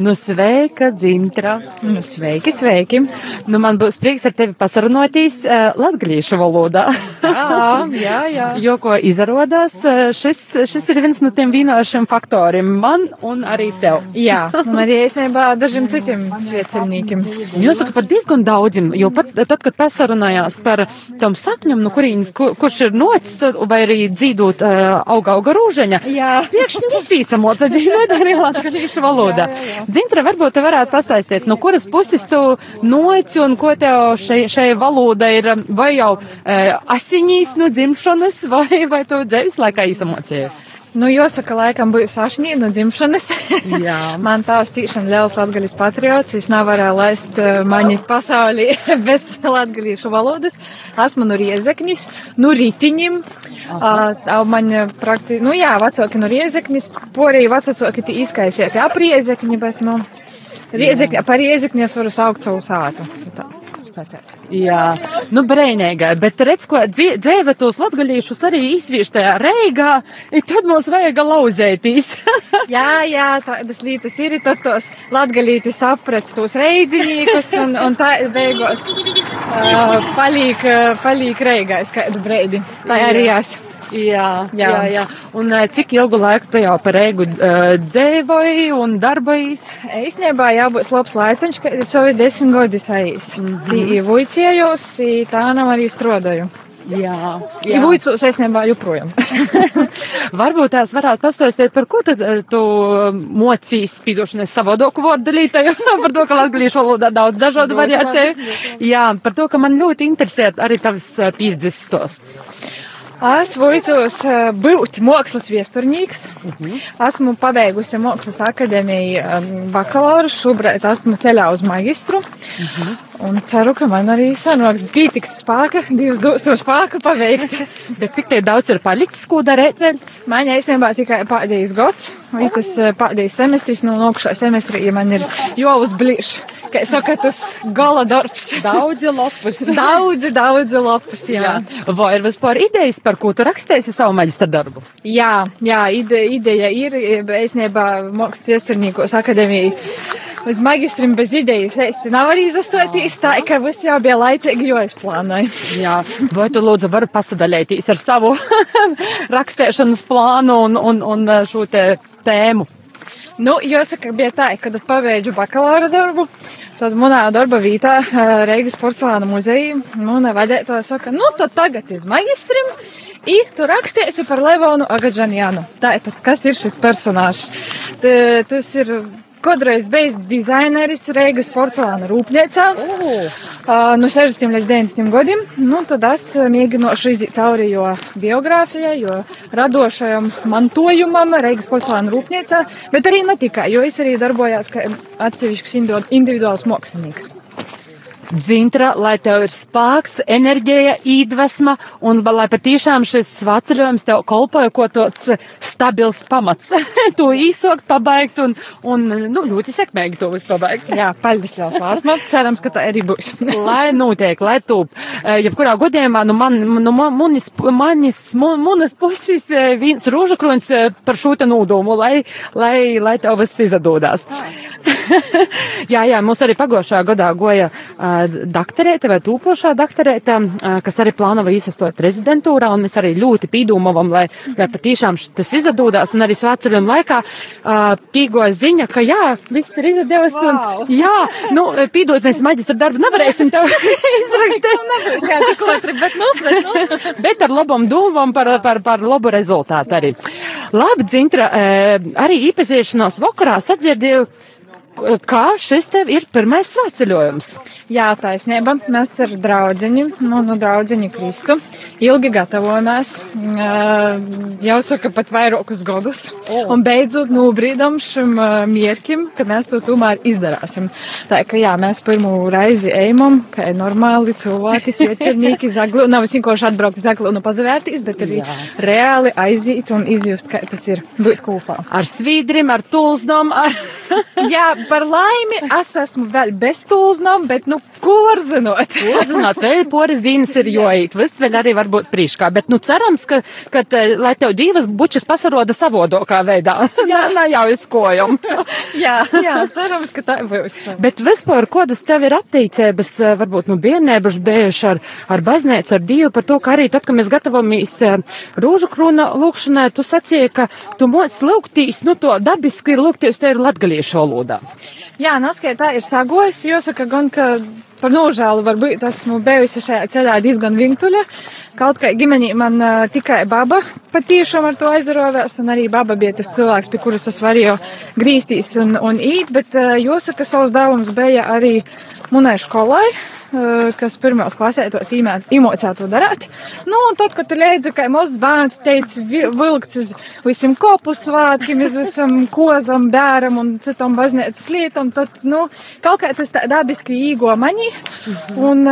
Nu, sveika, Dzintra! Nu, sveiki, sveiki! Nu, man būs prieks ar tevi pasarunotīs uh, latgalīšu valodā. jā, jā, jā. Jo, ko izrādās, šis, šis ir viens no tiem vīnošiem faktoriem man un arī tev. Jā, un arī īstenībā dažiem citiem sviecelniekiem. Jāsaka, pat diezgan daudziem, jo pat tad, kad pasarunājās par tam sakņam, no kurienes, kur, kurš ir nocis, vai arī dzīdot uh, auga auga rūžaņa, jā. pēkšņi visi samoca dzīvot arī latgalīšu valodā. Dzintra, varbūt te varētu pastāstīt, no kuras puses tu noici un ko tev šai, šai valoda ir, vai jau e, asinīs no dzimšanas, vai, vai tu dzīves laikā izamocēji? Nu, jāsaka, laikam būs ašņī no dzimšanas. Jā. Man tās tīšana liels latgaļas patriots. Es nevarēju laist uh, mani pasaulī bez latgaļiešu valodas. Esmu no riezeknis, no ritiņim. Uh, man prakti, nu jā, vecāki no riezeknis, porēji vecāki tī izkaisieti ap riezekni, bet, nu, riezekni, par riezekni es varu saukt savu sātu. Tā sacēt. Jā, nu brēnīgai, bet redz, ko dzēve tos latgaļīšus arī izvīš tajā reigā, ir tad mums vajag lauzētīs. jā, jā, tādas lietas ir, tad tos latgaļīti saprats tos reidzinīkus un, un tā beigos uh, palīk, palīk reigais kādu breidi. Tā arī jās. Jā, jā, jā, jā. Un cik ilgu laiku tu jau par ēgu uh, dzēvoji un darbojies? Īstenībā jābūt labs laiciņš, ka savi desmit gadi aiz. Mm -hmm. Tī vuicījos, tā nav arī strodoju. Jā, jā. Vuicos īstenībā joprojām. Varbūt tās varētu pastāstīt, par ko tad tu mocīs spīdošanas savodoku vārdu dalītāju, par to, ka latgalīšu valodā daudz dažādu variāciju. Jā, par to, ka man ļoti interesē arī tavs pieredzes stosts. Es vicos būt mākslas viesturnieks. -huh. Esmu pabeigusi mākslas akadēmiju bakalauru, šobrīd esmu ceļā uz magistru. Uh -huh. Un ceru, ka man arī sanāks pītiks spēka, divas dostos spēka paveikt. Bet cik tie daudz ir palicis, ko darēt vēl? Man īstenībā tikai pēdējais gads, vai tas pēdējais semestris, no nokšā semestrī, ja man ir jāuzblīš. Kā saka, tas gala darbs. Daudzi lopus. daudzi, daudzi lopus, jā. jā. Vai ir vispār idejas, par ko tu rakstēsi savu maģistra darbu? Jā, jā, ide, ideja ir, īstenībā mākslas iestarnīkos akadēmija uz magistrim bez idejas ēsti nav arī izastotīs tā, ka viss jau bija laicīgi, jo es plānoju. Jā, vai tu lūdzu vari pasadalēties ar savu rakstēšanas plānu un, un, un šo te tēmu? Nu, jāsaka, bija tā, kad es pabeidzu bakalaura darbu, tad manā darba vietā Reigas porcelāna muzeja, nu, nevadēto saka, nu, tad tagad iz magistrim, I tu rakstīsi par Levonu Agadžanjānu. Tā tas, kas ir šis personāžs. Tas ir Kādreiz bijis dizaineris Reigas porcelāna rūpniecā. Uh. Uh, no 60 līdz 90 gadiem. Nu, tad es mēģināšu iziet cauri jo biogrāfijai, jo radošajam mantojumam Reigas porcelāna rūpniecā, bet arī ne tikai, jo es arī darbojos kā atsevišķs individuāls mākslinieks dzintra, lai tev ir spēks, enerģija, iedvesma un lai patiešām šis svaceļojums tev kolpoja, ko tāds stabils pamats. to īsokt, pabeigt un, un nu, ļoti sekmīgi to visu pabeigt. Jā, paldies liels lāsma. Cerams, ka tā arī būs. lai notiek, lai tūp. Eh, jebkurā gadījumā, nu man, nu manis, manis, manis puses eh, viens rūžakruņs eh, par šo te nūdumu, lai, lai, lai tev viss izadodās. jā, jā, mums arī pagošā gadā goja uh, dakterēta vai tūpošā dakterēta, kas arī plānova izsastot rezidentūrā, un mēs arī ļoti pīdūmavam, lai, lai patīšām tas izdodās, un arī svētceļiem laikā pīgoja ziņa, ka jā, viss ir izdevies, un wow. jā, nu, pīdot mēs maģistra darbu nevarēsim tev izrakstīt. Nebūs, jā, tik otri, bet, nu, bet, nu. bet ar labam domam par, par, par labu rezultātu arī. Labi, Dzintra, arī īpaziešanās vakarā sadzirdēju, kā šis tev ir pirmais svētceļojums? Jā, taisnība. Mēs ar draudziņu, nu, nu draudziņu Kristu, ilgi gatavojamies. Jau saka pat vairākus gadus. Oh. Un beidzot nobrīdam šim mierkim, ka mēs to tomēr izdarāsim. Tā ka jā, mēs pirmo reizi ejam, kā normāli cilvēki, svecernieki, zaglu, nav vienkārši atbraukt zaglu un pazavērtīs, bet arī jā. reāli aiziet un izjust, kā tas ir būt kopā. Ar svīdrim, ar tulzdom, ar. Jā, par laimi es esmu vēl bez tūlznam, bet, nu, ko var zinot? Ko zināt, vēl poras dienas ir joīt, viss vēl arī varbūt prīškā, bet, nu, cerams, ka, ka lai tev divas bučas pasaroda savodokā veidā. Jā, nā jau izkojam. jā, jā, cerams, ka tā būs. Bet vispār, kodas tev ir attīcības, varbūt, nu, biernēbuši bijuši ar, ar baznīcu, ar Dievu, par to, ka arī tad, kad mēs gatavamies rūžu krūna lūkšanai, tu sacīji, ka tu mūs lūgtīs, nu, to dabiski lūgties, te ir latgaliešu valodā. Jā, Naskē tā ir sagojis, jāsaka gan, ka par nožēlu varbūt esmu bijusi šajā ceļā diezgan vintuļa. Kaut kā ģimenī man uh, tikai baba patīšām ar to aizarovēs, un arī baba bija tas cilvēks, pie kuras es varēju grīstīs un, un īt, bet uh, jāsaka, savs dāvums bija arī munai skolai, kas pirmās klasē tos īmocā to darāt. Nu, un tad, kad tu leidzi, ka mazs bērns teica vilkts uz visiem kopu svātkiem, uz visam kozam, bēram un citam baznīcas lietam, tad, nu, kaut kā tas tā dabiski īgo maņi. Un,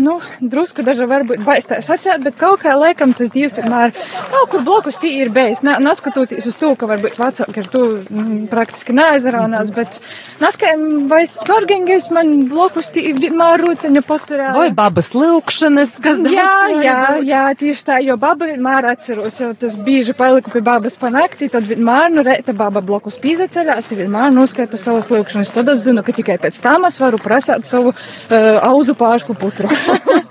nu, drusku daži varbūt baistā sacēt, bet kaut kā laikam tas dievs vienmēr kaut kur blokus tī ir bijis. Neskatoties uz to, ka varbūt vecāki ar to mm, praktiski neaizraunās, bet naskai vai sorgingais man blokus tī vienmēr rūc maisiņu paturēju. Vai babas lūkšanas, kas daudz Jā, jā, jā, tieši tā, jo baba vienmēr atceros, jo tas bieži paliku pie babas panakti, tad vienmēr, nu, reita baba blokus pīza ceļās, vienmēr noskaita savas lūkšanas. Tad es zinu, ka tikai pēc tam es varu prasāt savu uh, auzu pārslu putru.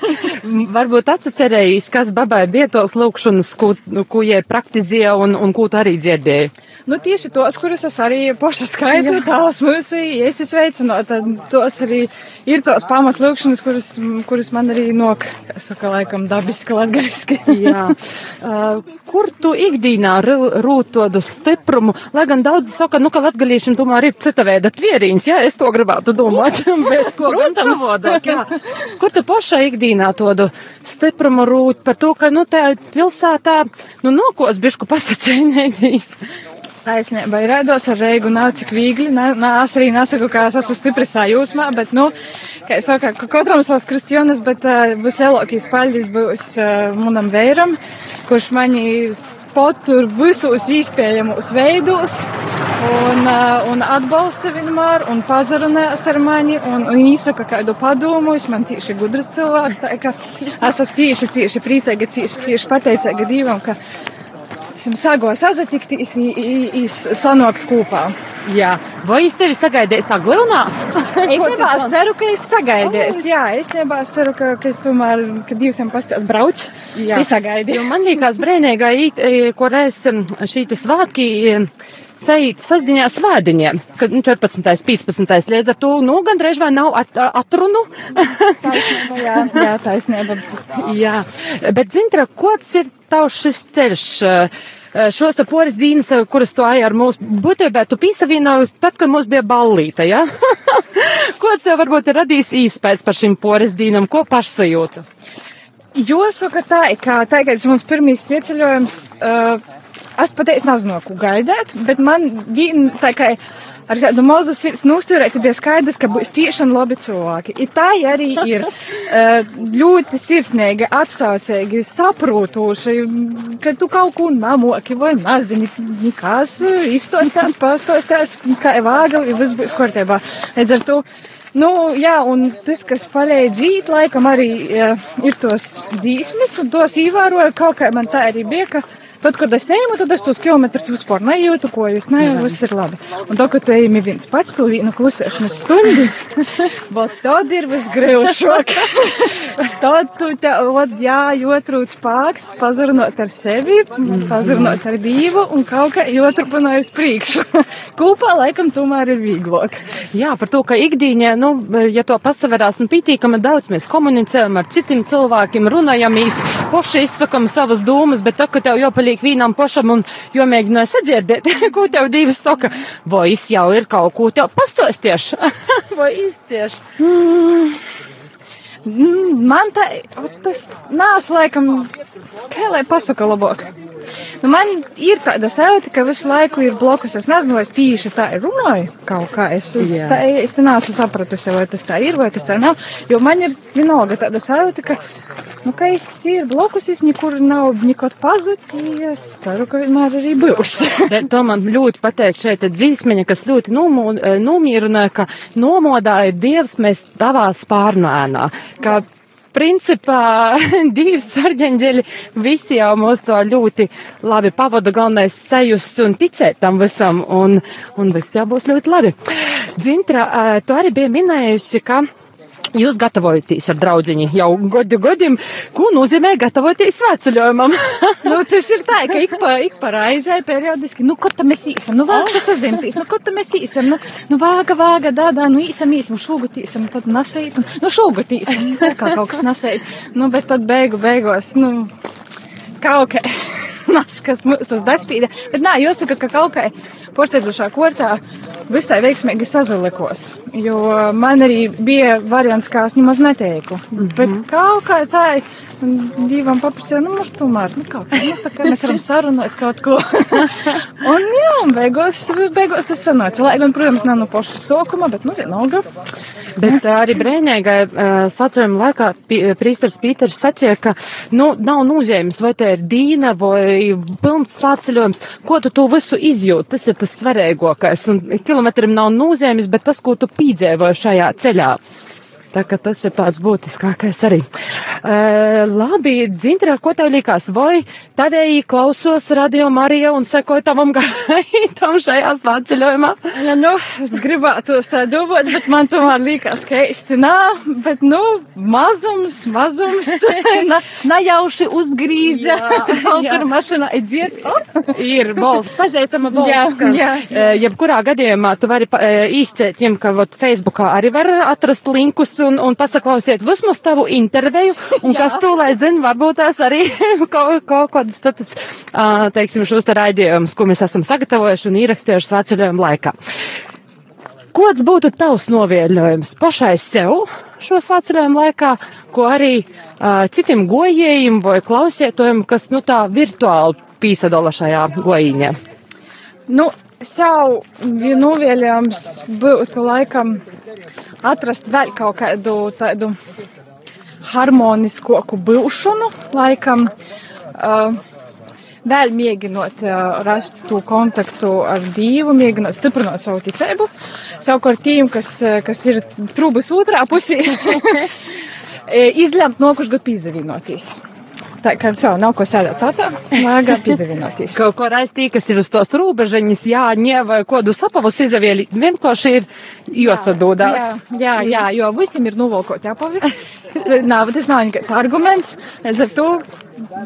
Varbūt atcerējīs, kas babai bija tos lūkšanas, ko, ko jie praktizēja un, un ko tu arī dzirdēji. Nu, tieši tos, kurus es arī poša skaitu, tās mūsu iesis veicinot, tad tos arī ir tos pamatlūkšanas, kuras, kuras man arī nok, saka, laikam dabiski latgariski. Jā. Uh, kur tu ikdīnā rūt tādu stiprumu, lai gan daudzi saka, nu, ka latgalīšiem tomēr ir cita veida tvierīns, jā, es to gribētu domāt, bet ko gan savādāk, jā. Kur tu poša ikdīnā tādu stiprumu rūt par to, ka, nu, tā pilsētā, nu, nokos bišku pasacēnēdīs. Taisnība, ir raidos ar reigu nav cik viegli, es arī nesaku, ka es esmu stipri sajūsmā, bet, nu, kā es saku, ka katram savs kristionas, bet uh, vislielākais paļģis būs uh, manam vēram, kurš mani spotur visos īspējamos veidos un, uh, un atbalsta vienmēr un pazarunās ar mani un, un īsaka kādu padomu, es man cīši gudrs cilvēks, tā ka es esmu cīši, cīši priecīga, cīši, cīši pateicīga Dievam, ka sagos sazatikties, sanokt kopā. Jā, vai es tevi sagaidīju Saglilnā? es nebā, es ceru, ka es sagaidīju. Jā, es nebā, es ceru, ka, ka es tomēr, ka divs jums pastās brauc. Jā, es sagaidīju. Man liekas brēnīgā, ko reiz šī svātki sajūt sasdiņā svēdiņiem, kad nu, 14. 15. līdz ar to, nu, gandrīz vai nav at, atrunu. taisnība, jā, jā, taisnība. jā, bet zintra, kods ir tavs šis ceļš? Šos te poris dīnas, kuras tu aji ar mūsu būtībā, tu pīsavīnoji tad, kad mums bija ballīta, ja? Kods tev varbūt ir radījis īspēc par šim poris dīnam, ko pašsajūtu? Jāsaka tā, ka tagad mums pirmīs ieceļojums, uh, es pateicu nezinu, ko gaidīt, bet man vien tā kā ar tādu mazu sirds nusturēt, bija skaidrs, ka būs ciešana labi cilvēki. I tā arī ir ļoti sirsnīgi, atsaucīgi, saprotoši, ka tu kaut ko namoki vai nezini, nekas izstostās, pastostās, kā vāga, viss būs kārtībā. Līdz ar to. Nu, jā, un tas, kas palīdz dzīt, laikam arī jā, ir tos dzīsmes, un tos īvēroju, kaut kā man tā arī bija, ka Tad, kad es eju, tad es tos kilometrus vispār nejūtu, ko es neju, viss ir labi. Un tad, kad tu ejami viens pats, tu vienu klusēšanas stundi, bet tad ir visgrūšāk. tad tu te, ot, jā, jotrūc pāks, pazarunot ar sevi, pazarunot ar Dievu un kaut kā joturpināju uz priekšu. Kopā laikam tomēr ir vieglāk. Jā, par to, ka ikdīņā, nu, ja to pasaverās, nu, pītīkami daudz mēs komunicējam ar citiem cilvēkiem, runājamies, poši izsakam savas domas, bet tā, ka tev jāpaliek palīk vīnam pašam un jo mēģināju sadzirdēt, ko tev divas saka, vai es jau ir kaut ko tev pastostieši, vai izcieš. Mm. Man tā, tas nāc laikam, kā lai pasaka labāk. Nu, man ir tāda sajūta, ka visu laiku ir blokus. Es nezinu, vai es tieši tā runāju kaut kā. Es, es, Jā. tā, es neesmu sapratusi, vai tas tā ir, vai tas tā nav. Jo man ir vienalga tāda sajūta, ka, nu, ka es ir blokus, es nekur nav nekot pazudis. Es ceru, ka vienmēr arī būs. To man ļoti patīk šeit dzīsmeņa, kas ļoti nomu- eh, ka nomodāja Dievs mēs tavā spārnēnā. Ka Principā divi sarģeņģeļi visi jau mūs to ļoti labi pavada, galvenais sajust un ticēt tam visam, un, un viss jau būs ļoti labi. Dzintra, eh, tu arī bija minējusi, ka Jūs gatavojaties ar draudziņu jau gadu gadiem. Ko nozīmē gatavoties svētceļojumam? nu, tas ir tā, ka ik pa, ik pa raizē periodiski, nu, ko tam mēs īsam, nu, vākša sazimtīs, nu, ko tam mēs īsam, nu, nu, vāga, vāga, dādā, nu, īsam, īsam, šūgutīsam, tad nasīt, un, nu, šūgutīsam, kā kaut kas nasīt, nu, bet tad beigu, beigos, nu, kaut kā nas, kas mūs uz daspīda, bet nā, jāsaka, ka kaut kā porsteidzošā kortā viss tā veiksmīgi sazalikos, jo man arī bija variants, kā es nemaz neteiku, mm -hmm. bet kaut kā tā, divam paprasīja, nu, mums tomēr, nu, kaut kā, nu, tā kā mēs varam sarunāt kaut ko. un, jā, un beigos, beigos tas sanāca, lai gan, protams, nav no paša sokuma, bet, nu, vienalga. Bet uh, arī brēņēgai uh, sacījuma laikā pi- prīsters Pīters sacīja, ka, nu, nav nozīmes, vai te ir dīna vai pilns svētceļojums, ko tu to visu izjūti, tas ir tas svarīgākais, un kilometram nav nozīmes, bet tas, ko tu pīdzēvoji šajā ceļā. Tā kā tas ir tāds būtiskākais arī. Uh, labi, Dzintra, ko tev likās? Vai tavēji klausos radio Marija un sekoja tavam gaitam šajā svētceļojumā? Ja, nu, es gribētu tā domāt, bet man tomēr liekas, ka īsti nav. Bet, nu, mazums, mazums. Na, najauši uzgrīza. Kaut kur mašīnā aiziet. Ir balss, pazīstama balss. Jā, ka, jā, e, Jebkurā gadījumā tu vari e, izcēt tiem, ka vot Facebookā arī var atrast linkus un, un pasaklausiet vismaz tavu interviju, un kas tu, lai zin, varbūt tās arī kaut, kaut kādas status, ā, teiksim, šos te raidījumus, ko mēs esam sagatavojuši un ierakstījuši svētceļojumu laikā. Kods būtu tavs noviedļojums pašai sev šo svētceļojumu laikā, ko arī uh, citiem gojējiem vai klausietojiem, kas, nu, tā virtuāli pīsadala šajā gojiņā? Nu, savu novēlējums būtu laikam atrast vēl kaut kādu tādu harmoniskoku būšanu, laikam. Uh, Vēl mēģinot uh, rast to kontaktu ar Dievu, mēģinot stiprināt savu ticību. Savukārt tiem, kas, uh, kas ir trūbas otrā pusē, izlemt nokuši gadu pīzavīnoties. Tā kā jau nav ko sēdēt satā, vajag pīzavīnoties. Kaut ko raistī, kas ir uz tos robežiņas, jā, ņē, vai kodu sapavus izavieli, vienkārši ir jāsadūdās. Jā, jā, jā, jo visiem ir novalkoti apavi. Nav, tas nav nekāds arguments. Līdz ar to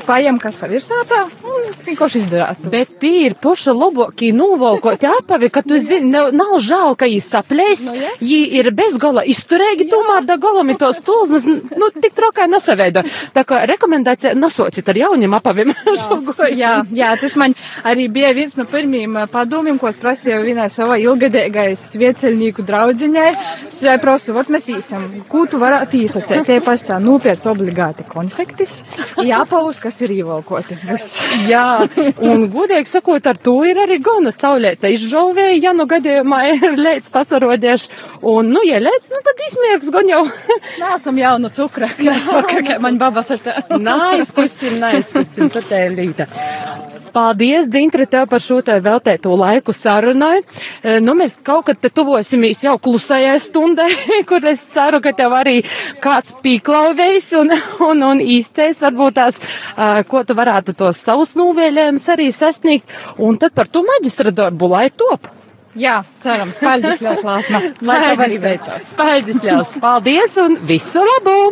paņem, kas tev ir sātā, un vienkārši izdarāt. Bet tī ir poša labākī novalkoti apavi, ka tu zini, nav, nav žēl, ka jī saplēs, Nu, ja. jī ir bezgala izturēgi, tomēr da galam ir tos tulznes, nu, tik trokai nesaveido. Tā kā rekomendācija nasocīt ar jauniem apavim šo goju. Jā, jā, tas man arī bija viens no pirmiem padomiem, ko es prasīju vienai savai ilgadēgai svieceļnieku draudziņai. Es prasu, vat mēs īsam, ko tu varētu īsacēt? Tie pascā nopērts obligāti konfektis, jāpavus, kas ir ievalkoti. Viss. Jā, un godīgi sakot, ar to ir arī gana saulēta izžauvēja, ja nu gadījumā ir lēts pasarodies. Un, nu, ja lēts, nu, tad izmiegs gan jau. Nāsam jaunu cukra, kā saka, kā man baba sacīja. Naizkusim, naizkusim, pat tā ir līta. Paldies, Dzintra, tev par šo te veltēto laiku sarunai. E, Nu, mēs kaut kad te tuvosimies jau klusajai stundai, kur es ceru, ka tev arī kāds pīklauvējs un, un, un īstais varbūt tās, ā, ko tu varētu tos savus novēlējumus arī sasniegt. Un tad par to maģistra darbu, lai top. Jā, cerams, paldies, Liels Lāsma. Lai tev arī veicās. Paldies, Ļaus. Paldies un visu labu!